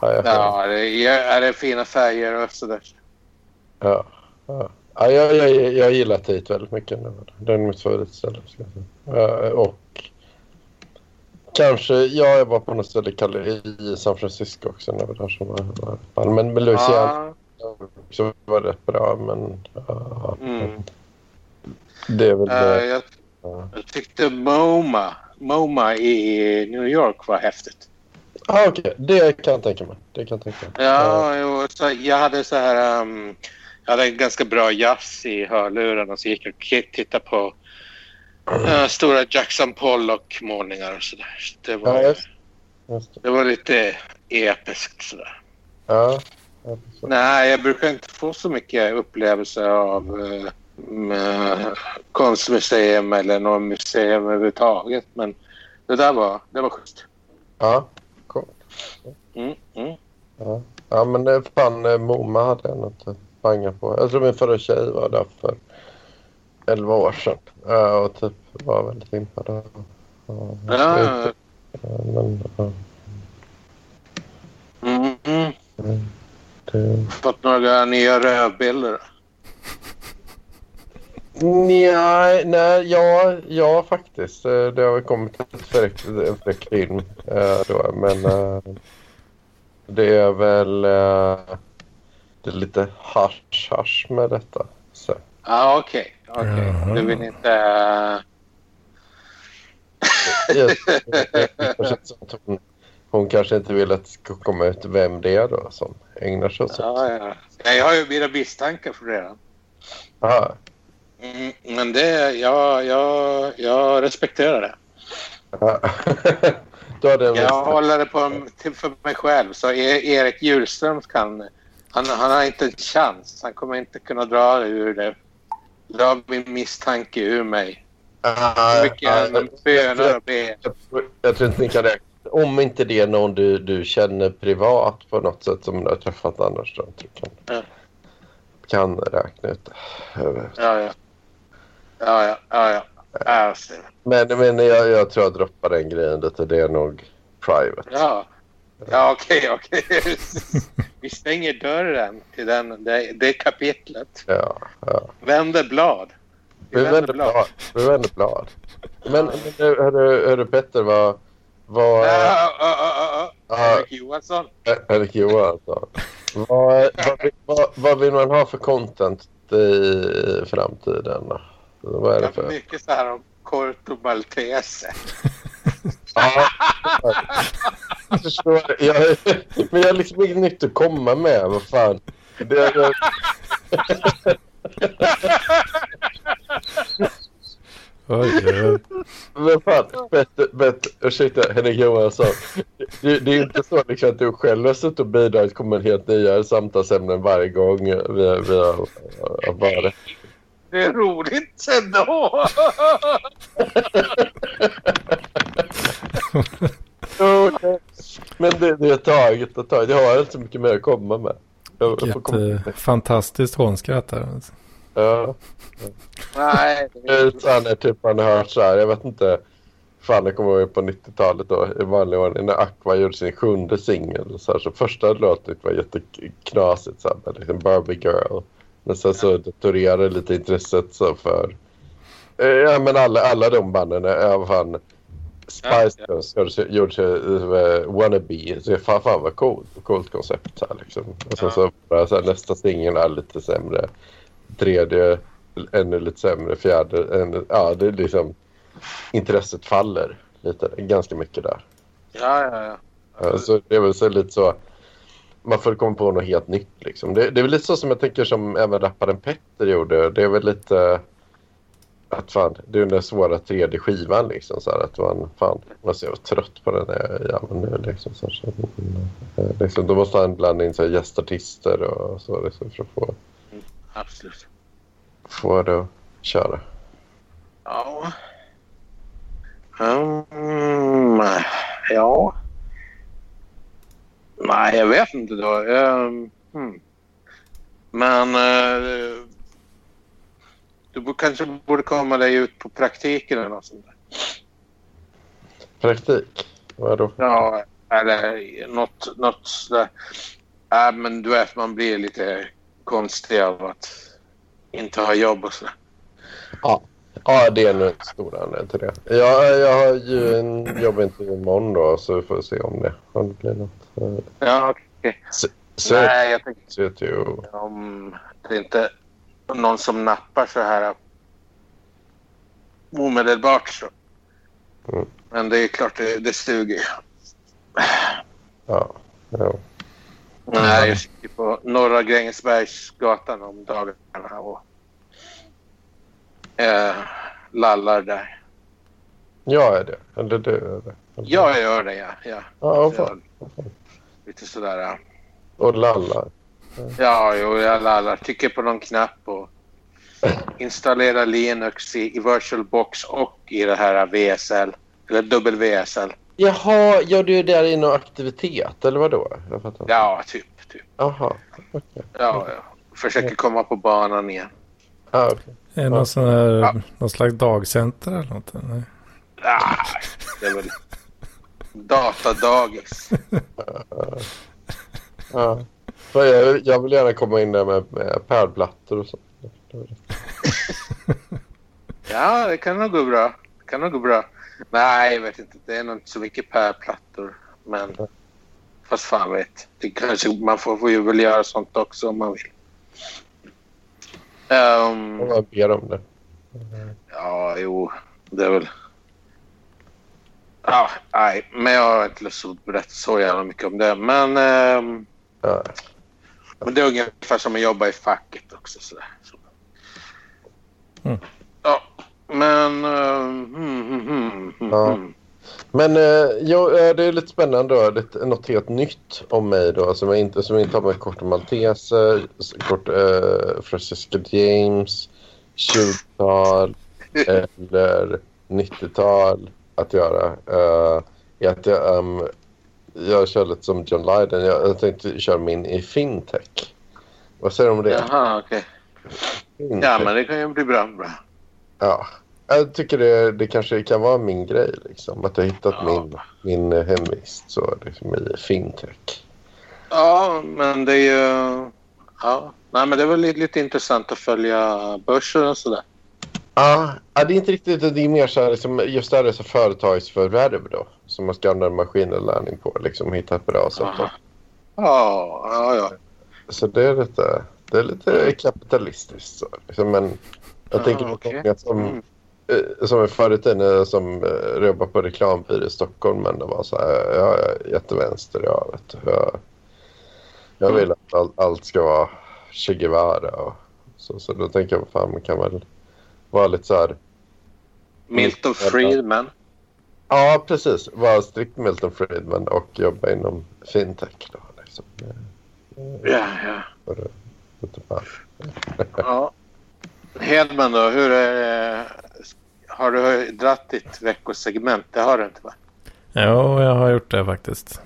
Ja, Ja, det är, är det fina färger och sådär. ja, ja. Ja, jag, jag, jag gillar Tate väldigt mycket. nu. Det är mitt favoritställe. Eh, Och kanske, ja, jag var på något ställe i San Francisco också. När vi där som var. Men, men Louisiana Ja, också var rätt bra. Men ja, mm. det är väl... Eh, jag, ja. jag tyckte MoMA, MoMA i New York var häftigt. Ah, Okej, det kan jag tänka mig. Det kan jag tänka mig. Ja, jo, så jag hade så här... Um, jag hade en ganska bra jazz i hörlurarna så gick jag och tittade på eh, stora Jackson Pollock-målningar och sådär. Så det, Ja, var, just, just det. det var lite episkt sådär. Ja, ja, så. Nej, jag brukar inte få så mycket upplevelser av med konstmuseum eller något museum överhuvudtaget. Men det där var, det var schysst. ja, cool. Mm, mm. Ja. ja, men det fan eh, MoMA hade jag nog inte bangat på. Jag tror min förra tjej var där för 11 år sedan. Och typ var väldigt impad. av- Ja, Men, ja, mm, mm. det... Fått några nya rövbilder. Nej, nej, ja, ja faktiskt. Eh, Det har väl kommit en film eh, då. Men eh, det är väl eh, det är lite hasch hasch med detta. Så. Ja, okej. Okej. Jaha. Du vill inte... hon, hon kanske inte vill att det ska komma ut vem det är då som ägnar sig åt sånt. Ja, ja. Ja, Jag har ju mina misstankar för det. Aha. Mm, men det... Jag, jag, jag respekterar det. Ja. Jag håller det på till för mig själv. Så E- Erik Hjulström kan... Han, han har inte en chans. Han kommer inte kunna dra ur det. Dra min misstanke ur mig. Bönar. Jag, tror- jag tror inte ni kan räkna. Om inte det är någon du, du känner privat på något sätt som du har träffat annars. Då, kan, Ja. kan räkna ut det. Ja, ja. Ja, ja. ja, ja. Men, men jag, jag tror jag droppar den grejen lite. Det är nog private. ja. Ja, okej, okej. Vi stänger dörren till den, det, det kapitlet. Ja, ja. Vänder blad. Vi vänder blad. Vi vänder blad. Men, hörru, hörru Petter, vad... vad Ja, ja, ja. Erik Johansson. Erik Johansson. Vad, vad, vad, vad vill man ha för content i framtiden? Vad är det för... mycket så här om Corto Maltese. Ja, jag förstår. det. Jag, men jag har liksom inget nytt att komma med. Vad fan. Det, jag, Oj, oj, men fan, bättre, bättre, ursäkta Henrik Johansson. Det, det är inte så liksom att du själv har suttit och bidragit kommer helt nya samtalsämnen varje gång vi, vi har, har varit. Det är roligt ändå. Jo, det- Men det, det är taget och taget. Jag har inte så mycket mer att komma med. Jag, jag får komma Vilket eh, fantastiskt hånskratt där. Alltså. Ja. Nej, det är är han är typ man har hört så här. Jag vet inte. Fan, det kommer ihåg på 90-talet då i vanlig ordning när Aqua gjorde sin sjunde singel. Så, här, så första låten var jätteknasigt så här, med liksom Barbie Girl. Men sen så deturerade lite intresset så för eh, ja men alla, alla de banden. Ja, fan, Spice Ja, Girls gjorde, gjorde uh, Wannabe. Så fan, fan vad coolt, coolt koncept här liksom. Och sen Ja. så, så här, nästa singel är lite sämre. Tredje ännu lite sämre. Fjärde, ännu, ja det är liksom intresset faller lite, ganska mycket där. Ja, ja, ja. Ja, Så det är väl så lite så. Man får komma på något helt nytt liksom. Det, det är väl lite så som jag tänker som även rapparen Petter gjorde. Det är väl lite att fan, det är den där svåra tredje skivan liksom så här att man fan, man ser trött på den här jäveln nu liksom. Så, så, eh, liksom. Då måste han blanda in så här gästartister och så liksom för att få absolut. Får du köra. Ja. Mm, ja. Nej, jag vet inte då. Um, hmm. Men uh, du kanske borde komma dig ut på praktiken eller något sånt där. Praktik? Vadå? Ja, eller något, något sådär. Ja, men du vet, man blir lite konstig av att inte ha jobb och sådär. Ja, det är nog en stor anledning till det. Jag, jag har ju en jobbintervju imorgon då så vi får se om det, om det blir något. Ja, okej. Så, Nej, jag tänkte om det är någon som nappar så här omedelbart så. Mm. Men det är klart det, det suger ju. Ja, ja. Nej, jag sitter på Norra Grängesbergsgatan om dagarna och eh, lallar där. Jag är det. Eller du är det. Ja, jag gör det, ja. ja. Jag, fan. lite sådär. ja. Och lallar. Ja, jo, jag lallar. Trycker på någon knapp och installerar Linux i, i VirtualBox och i det här VSL. Eller WSL. Jaha, gör du det i någon aktivitet eller vadå? Jag fattar inte. Ja, typ. typ. Jaha, okej. Ja, ja. Försöker komma på banan igen. Ah, okej. Är det någon, sån här, Ja. någon slags dagcenter eller något? Nej. Ah, det är väl datadagis. Ja. Jag, jag vill gärna komma in där med, med pärlplattor och sånt. Ja, det kan nog gå bra. Det kan nog gå bra. Nej, jag vet inte. Det är nog inte så mycket pärlplattor. Men fast fan vet. Det kanske, man får, får ju väl göra sånt också om man vill. Ehm, Jag ber om det. ja, jo. Det är väl... Ja, nej. Men jag har inte lust att berätta så jävla mycket om det. Men, Ja. Men det är ungefär som att jobba i facket också. Så. Mm. Ja, men... hmm, hmm, hmm, Ja. hmm. Men eh, jo, eh, det är lite spännande då. Lite, något helt nytt om mig då som jag inte, som inte har med Kort Maltese, kort eh, Francesca James, 20-tal eller 90-tal att göra. Eh, är att jag, ehm, jag kör lite som John Lydon. Jag, jag tänkte köra min i fintech. Vad säger du om det? Jaha, okej. Fintech. Ja, men det kan ju bli bra. bra. Ja, jag tycker det, det kanske kan vara min grej. Liksom. Att jag hittat Ja. min, min hemvist så, liksom, i fintech. Ja, men det är ju... Ja, nej, men det är väl lite, lite intressant att följa börsen och sådär. Ja, ja, det är inte riktigt. Det är mer så här, liksom, just det här är så företagsförvärv då. Som man ska använda maskininlärning på. Liksom, hitta ett bra sätt. Ja, ja, ja. Så det är lite, det är lite kapitalistiskt. Så, liksom, men jag Ja, tänker på okej. många som, Mm. eh, som förr i tiden eh, som uh, jobbar på reklambyrå i Stockholm. Men det var så här, jag är jättevänster. Jag, vet, jag, jag Mm. vill att all, allt ska vara Che Guevara. Och, så, så då tänker jag, vad fan, man kan väl vara lite så här. Milton Friedman. Ja, precis. Vara strikt Milton Friedman och jobba inom fintech. Då, liksom. Ja, ja. Ja. Hedman då, hur är? Har du dratt ditt veckosegment? Det har du inte va? Ja, jag har gjort det faktiskt.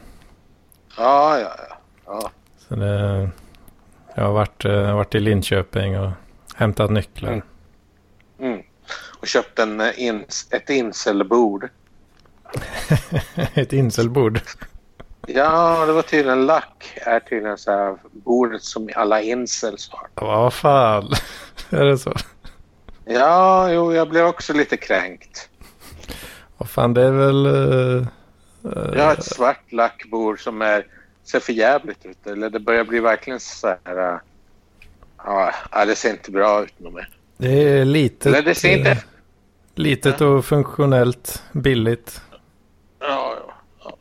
Ja, ja, ja. ja. Så det, jag har varit, eh, varit i Linköping och hämtat nycklar. Mm. Mm. Och köpt en, eh, ett inselbord. Ett inselbord. Ja, det var tydligen lack. är tydligen så här bordet som alla incels har. Vad fan. Är det så? Ja, jo, jag blev också lite kränkt. Vad fan, det är väl... eh, Jag har ett svart lackbord som är, ser för jävligt ut. Eller det börjar bli verkligen så här... äh, Ja, det ser inte bra ut nog mer. Det är litet. Eller det ser inte... eh, Litet och funktionellt. Billigt. Ja, ja. ja.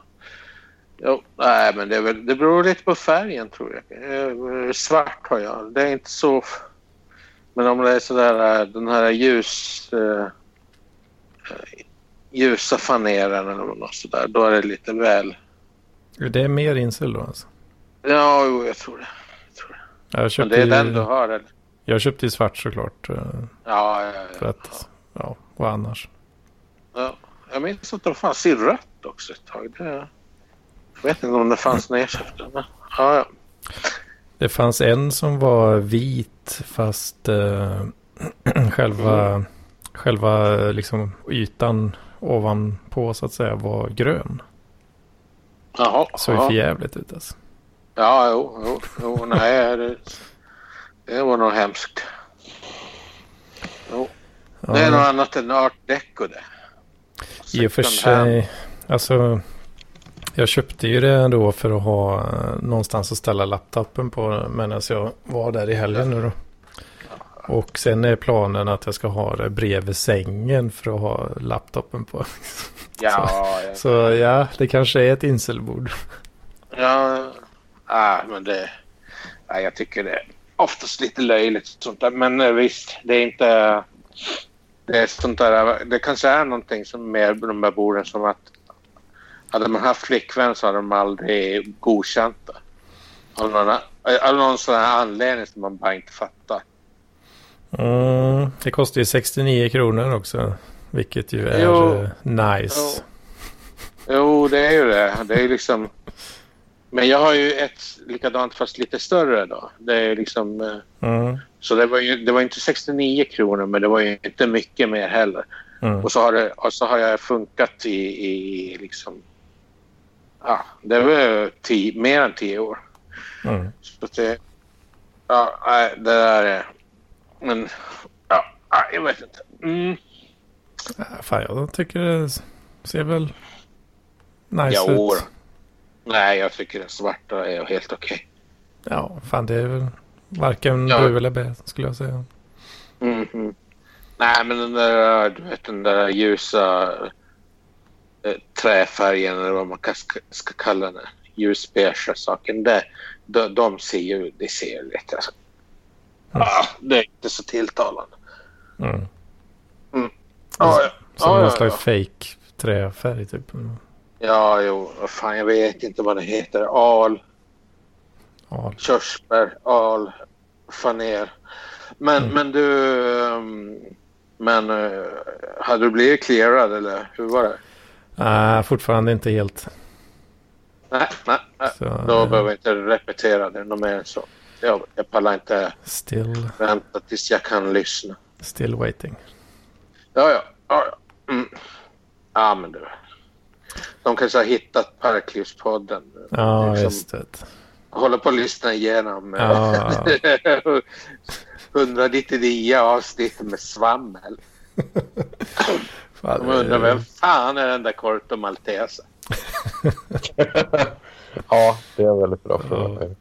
Jo, nej, men det, väl, det beror lite på färgen tror jag. Eh, Svart har jag. Det är inte så... Men om det är sådär äh, den här ljus... eh, eh, ljusa faneren eller något sådär. Då är det lite väl... Det är mer insel då alltså. Ja, jo, jag tror det. Jag tror det. Jag Men köpte, det är den du har eller? Jag köpte i svart såklart. eh, Ja, ja, ja. För att, ja, vad annars? ja. Jag minns att det fanns i rött också ett tag. Det... Jag vet inte om det fanns när jag köpte den. men- Ja, ja. Det fanns en som var vit fast eh, själva, själva eh, liksom ytan ovanpå så att säga var grön. Jaha. Såg ja. för jävligt ut alltså. Ja, jo, jo, jo nej, det, det var nog hemskt. Jo, Ja, det är något annat än art deco det. I och för sig, alltså jag köpte ju det ändå för att ha eh, någonstans att ställa laptopen på medan jag var där i helgen nu då. Och sen är planen att jag ska ha det bredvid sängen för att ha laptopen på. Ja, ja, Så ja, det kanske är ett inselbord. ja, ah, men det... Ja, jag tycker det är oftast lite löjligt sånt där. Men eh, visst, det är inte... Det är sånt där... Det kanske är någonting som med de här borden som att hade man haft flickvän så hade de aldrig godkänt det. Av någon, av någon sån här anledning som man bara inte fattar. Mm, det kostar ju 69 kronor också. Vilket ju är Jo. nice. Jo, det är ju det. Det är ju liksom... Men jag har ju ett likadant fast lite större då. Det är liksom... eh, Mm, Så det var ju det var inte 69 kronor men det var ju inte mycket mer heller. mm, Och så har, det, och så har jag funkat i, i liksom... Ja, det var tio, mer än tio år. mm. Så det... Ja, det där är... Men... Ja, jag vet inte. Mm. Ja, Fan, jag tycker det ser väl nice Jo, ut. Nej, jag tycker den svarta är helt okej. Ja, fan det är väl varken Ja. bu eller bä skulle jag säga. Mhm. Nej, men den där, du vet, den där ljusa eh, träfärgen eller vad man ska, ska kalla den. Ljusbeige saken. Det, de, de ser ju, det ser lite... Ah, det är inte så tilltalande. Mm. Ja, ja. Som Ja, någon ja, slags ja. fake träfärg typ. Ja, jo. Fan, jag vet inte vad det heter. Al, Ja, körsbär, al, faner. Men, Mm. men du... ehm, Men eh, hade du blivit clearad eller hur var det? äh, fortfarande inte helt. Nej, nej, nej. Så, Då eh, behöver jag inte repetera det något mer än så. Jag, jag pallar inte still, vänta tills jag kan lyssna. still waiting. Ja, ja. Ja, ja. Mm. ja men du. De kanske har hittat Parklivspodden. Ja, Liksom, just det. Håller på att lyssna igenom. Ja. 199 avsnitt med svammel. Fan, De undrar vem fan är den där Corto Maltese? ja, det är en väldigt bra fråga.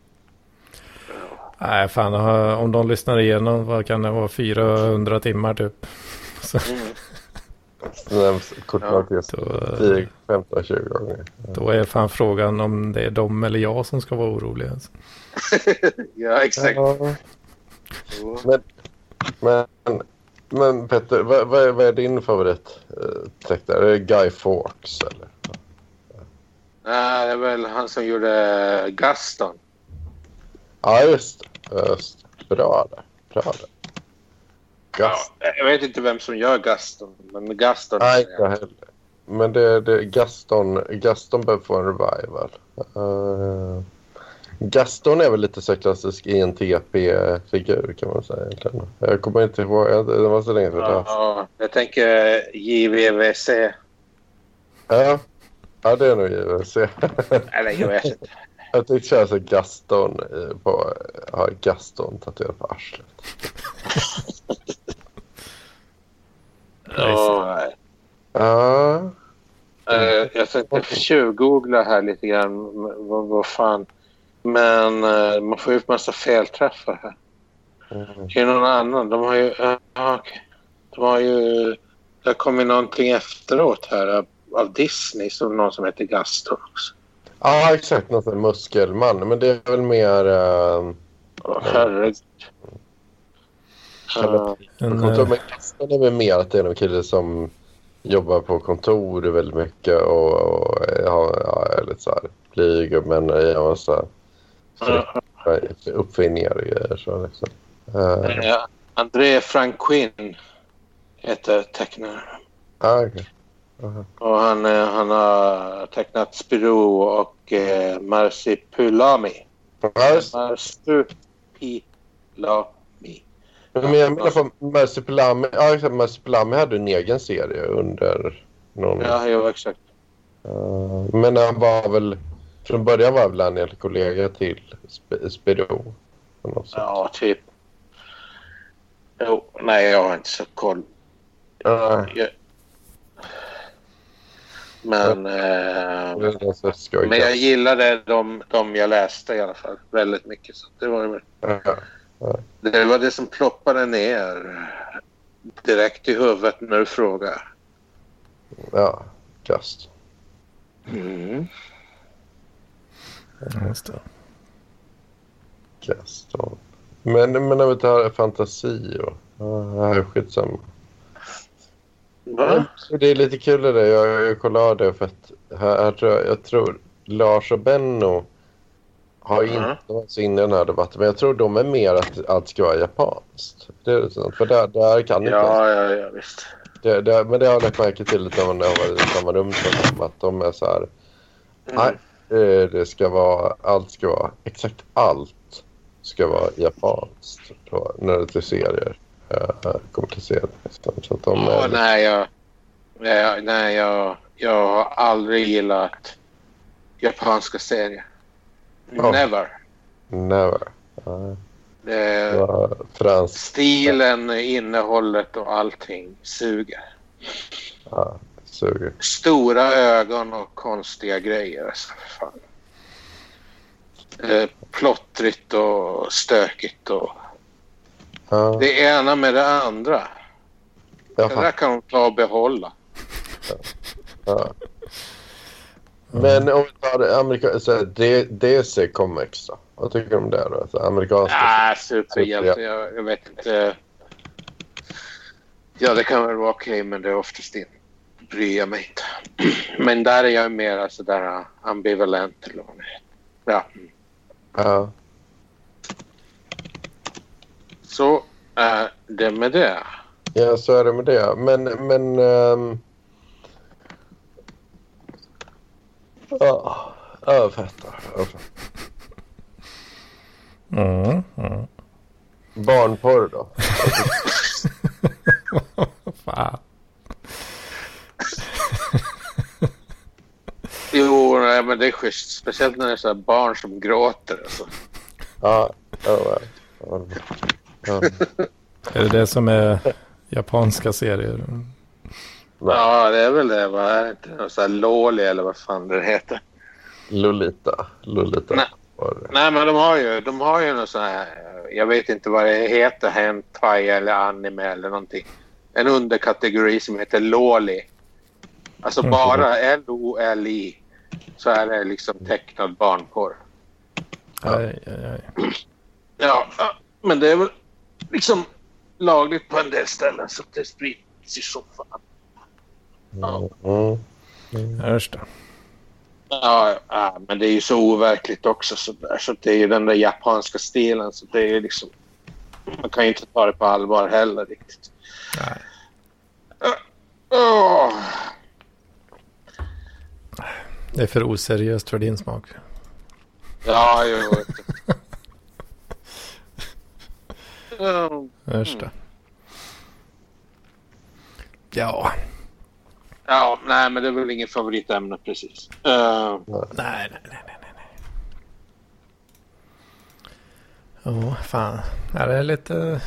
Nej, fan om de lyssnar igenom, vad kan det vara, 400 timmar typ. Så, Mm. Nämns eh, 10, 15, 20 gånger. då är fan frågan om det är de eller jag som ska vara oroliga. Alltså. ja, exakt. Ja. Men, men, men Petter, vad, vad, är, vad är din favorit eh? Är det Guy Fawkes eller? Nej, det är väl han som gjorde Gaston. Ja. Just. det. Bra där. Bra där. Ja, Gast. jag vet inte vem som gör Gaston, men Gaston... Nej, inte jag heller. Men det, det, Gaston, Gaston behöver få en revival. Eh, Gaston är väl lite så klassisk INTP-figur kan man säga egentligen. Jag kommer inte ihåg, det var så länge sedan. Ja, jag tänker JVVC. Ja. ja, det är nog JVC. Eller jag vet inte. jag tänkte köra så Gaston i- på, ha Gaston tatuerat på arslet. Ja, nej. Ja, Eh, jag tänkte tjuvgoogla här lite grann. Vad, vad fan. Men eh, man får ju upp massa felträffar här. mm. Det är någon annan. De har ju... Uh, okej. De har ju... Det har kommit någonting efteråt här av, av Disney. Som någon som heter Gaston också. ja exakt. Någon sån muskelman. Men det är väl mer... Uh, Åh, herregud. Eller- Eh, En, kontor. eh, Men Gaston är väl mer att det är någon kille som jobbar på kontor väldigt mycket och, och ja, ja, är lite så här blyg men gör massa Ja. uppfinningar och grejer. Så liksom. Uh, Ja, André Franquin heter tecknaren. ah, okej. Aha. Och han, eh, han har tecknat Spirou och eh, Marsipulami. Ja, Marsupilami. Men jag menar på Marsupilami. Ja, exakt. Marsupilami hade en egen serie under någon... Ja, jo, exakt. Eh, men han var väl... Från början var väl han en kollega till Sp- Spiro. Ja, typ. Jo, nej, jag har inte så koll. Ja, Jag... Men, det eh, men jag gillade de, de jag läste i alla fall väldigt mycket. Så det, var, ju- Ja, det var det som ploppade ner direkt i huvudet när du frågar. ja, just. Mm. Just det. just. ja. Men, men jag vet inte, fantasi och... Ja, skitsamma. Va? Det är lite kul det där. Jag, jag kollade för att här, här tror jag, jag tror Lars och Benno har Mhm. inte varit så inne i den här debatten. Men jag tror de är mer att allt ska vara japanskt. Det är det. För där, där kan inte... Ja, ja, ja, visst. Det, det, men det har jag lagt märke till lite när man har varit i samma rum som dem. Att de är så här... Mm. Nej, eh, det ska vara... Allt ska vara... Exakt allt ska vara japanskt. Då, när det till serier uh, kommer till serier. Så att de är... nej, jag, nej jag, jag har aldrig gillat japanska serier. Ja. Never. Never. Ja, Det, var stilen, innehållet och allting suger. Ja, suger. Stora ögon och konstiga grejer. Alltså, fan. Eh, plottrigt och stökigt. Och Ja, det ena med det andra. jag Det där kan de ta och behålla. Ja. Men om vi tar amerika- så här, DC Comics då? Vad tycker du om det då? Så amerikanska? Ah, superhjälte. Jag, jag vet inte. Ja, det kan väl vara okej, men det är oftast inte. Bryr jag mig inte. Men där är jag mer sådär ambivalent. Det heter. Ja, Ja. så är det med det. ja, så är det med det. Men... men ehm, Ja, jag fattar. Jag fattar. Mm, mm. Barnporr då? Fan. Jo, nej, men det är schysst. Speciellt när det är så här barn som gråter. Alltså. Ja, ja. Är det det som är japanska serier? Nej, Ja, det är väl det. Va? Är det inte någon så här Loli eller vad fan det heter? Lolita. Lolita. Nej. Nej, men de har ju, de har ju någon sån här... Jag vet inte vad det heter. Hentai eller anime eller någonting. En underkategori som heter Loli. Alltså Mhm. bara L-O-L-I. Så är det liksom tecknad barnporr. Aj, aj, aj. Ja, ja, men det är väl liksom lagligt på en del ställen så det sprids ju som fan. Ja. Mm. Just det. Ja, ja, men det är ju så overkligt också. Så, där, så det är ju den där japanska stilen. Så det är ju liksom... Man kan ju inte ta det på allvar heller riktigt. Nej. Åh, Det är för oseriöst för din smak. Ja, jo. du. Ja. Ja. Nej, men det är väl ingen favoritämne precis. Uh, Nej, nej, nej, nej. Ja, fan. Ja, det är lite,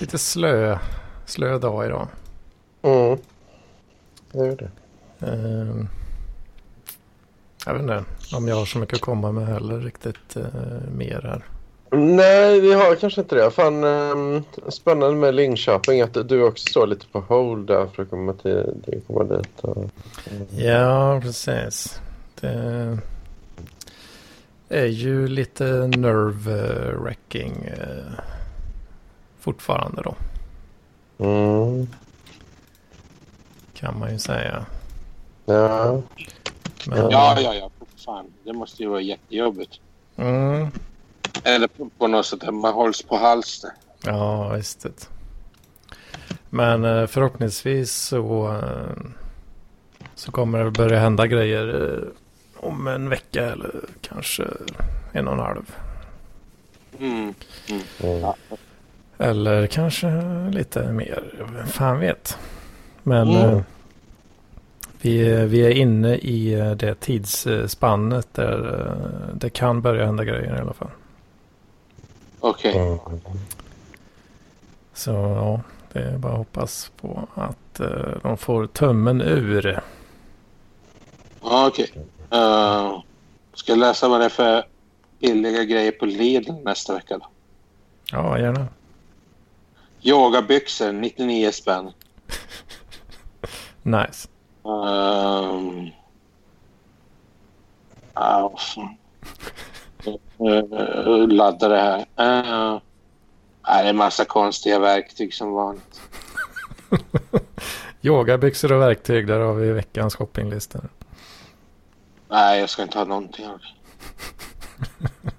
lite slö, slö dag idag. Mm. Det är det. Ehm, jag vet inte om jag har så mycket att komma med heller riktigt eh, mer här. Nej, vi har kanske inte det. Fan, ehm, spännande med Linköping att du också står lite på hold där för att komma, till, till, komma dit. Och, Ja, precis. Det är ju lite nerve-wrecking eh, fortfarande då. mm. Kan man ju säga. Ja. Men, ja, ja, ja. för Fan, det måste ju vara jättejobbigt. Mm, Eller på, på något sätt att man hålls på halsen. Ja, visst. det. Men eh, förhoppningsvis så, eh, så kommer det börja hända grejer eh, om en vecka eller kanske en och en halv. Mm. Mm. Eller kanske lite mer. Vem fan vet. Men Mm. vi, är- vi är inne i det tidsspannet där det kan börja hända grejer i alla fall. Okej. Mm. Så ja, det är bara att hoppas på att eh, de får tummen ur. Ja, okej. Eh, ska jag läsa vad det är för billiga grejer på Lidl nästa vecka då? Ja, gärna. Yogabyxor, 99 spänn. Nice. Um, vad fan. Uh, ladda det här. Uh, nej, det är massa konstiga verktyg som vanligt. Yogabyxor och verktyg, där har vi veckans shoppinglista. Nej, jag ska inte ha någonting av det.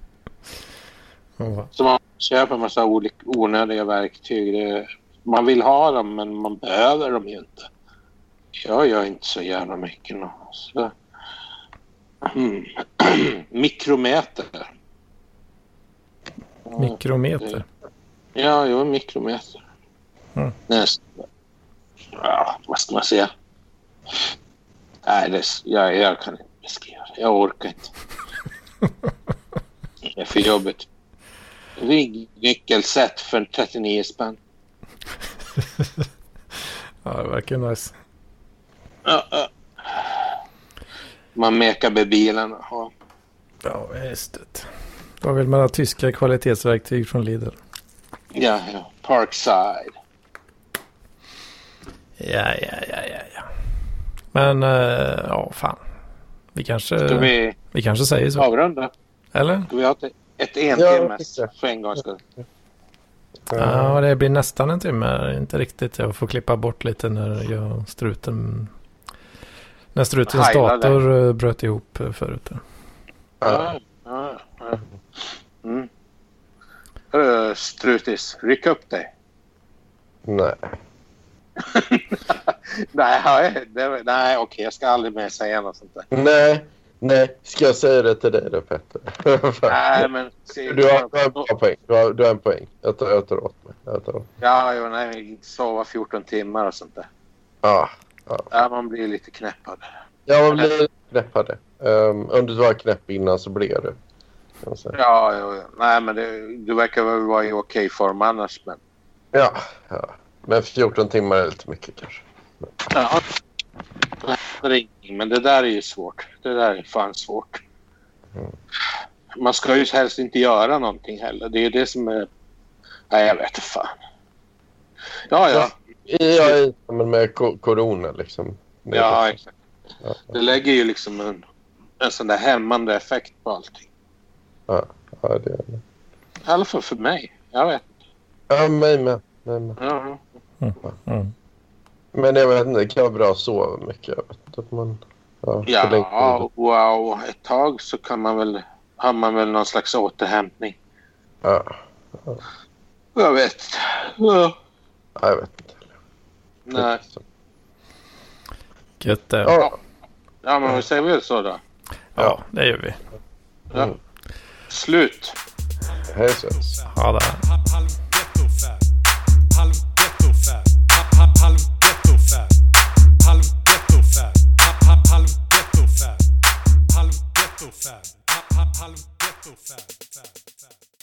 Ja, Så man köper en massa olika onödiga verktyg. Det, man vill ha dem, men man behöver dem ju inte. Jag gör inte så jävla mycket. Så. Mm. Mikrometer. Mikrometer. Ja, jo, mikrometer. Mm. Nästa. Ja, vad ska man säga? Nej, det, jag, jag kan inte beskriva det. Jag orkar inte. Det är för jobbigt. Ryggnyckelset för 39 spänn. Ja, det verkar nice. Ja, ja. Man mekar med bilen. Ja. Ja, visst. det. Vad vill man ha tyska kvalitetsverktyg från Lidl? Ja, ja. Parkside. Ja, ja, ja, ja, ja. Men, eh, ja, fan. Vi kanske, Ska vi vi kanske säger så. avrunda? Eller? Ska vi ha ett, ett Ja, entimmes för en gångs skull? Ja, det blir nästan en timme. Inte riktigt. Jag får klippa bort lite när jag struten... När strutens dator eh, bröt ihop eh, förut. Ja. Ja, ja. Mm. Hörru, Strutis, ryck upp dig. Nej. nej, det, nej okej, jag ska aldrig mer säga något sånt där. Nej. Nej. Ska jag säga det till dig då Petter? Nej, men... se- Du har, du har en bra poäng. Du har, du har en poäng. Jag tar, jag tar åt mig. Jag tar åt mig. Ja, jo, nej, sova 14 timmar och sånt där. Ja. Ja, man blir lite knäpp av det. Ja, man blir knäppade. Um, om du var knäpp innan så blir du. säga. Ja, jo. nej, men det, du verkar väl vara i okej form annars, men... Ja, ja. Men 14 timmar är lite mycket kanske. Ja. Är ingenting, men det där är ju svårt. Det där är fan svårt. Mm. Man ska ju helst inte göra någonting heller. Det är det som är... Nej, jag vet inte fan. Ja, ja. Ja, i samband med corona liksom. Ja, det. exakt. Ja. Det lägger ju liksom en, en sån där hämmande effekt på allting. Ja, det är det. I alla fall för mig. Jag vet. Ja, mig med. Mig med. Ja. Mm. Men jag vet inte, det kan vara bra att sova mycket. Jag vet att man... Ja, Ja, wow. Ett tag så kan man väl... Har man väl någon slags återhämtning. Ja, Jag vet. Ja. ja, jag vet inte. Nej. Gött det. Ja, Ja, men vi säger väl så då. Ja, det gör vi. Ja. Mm. Slut. hej så. Ha det. halv. Halv ghetto-fab. Halv halv ghetto-fab.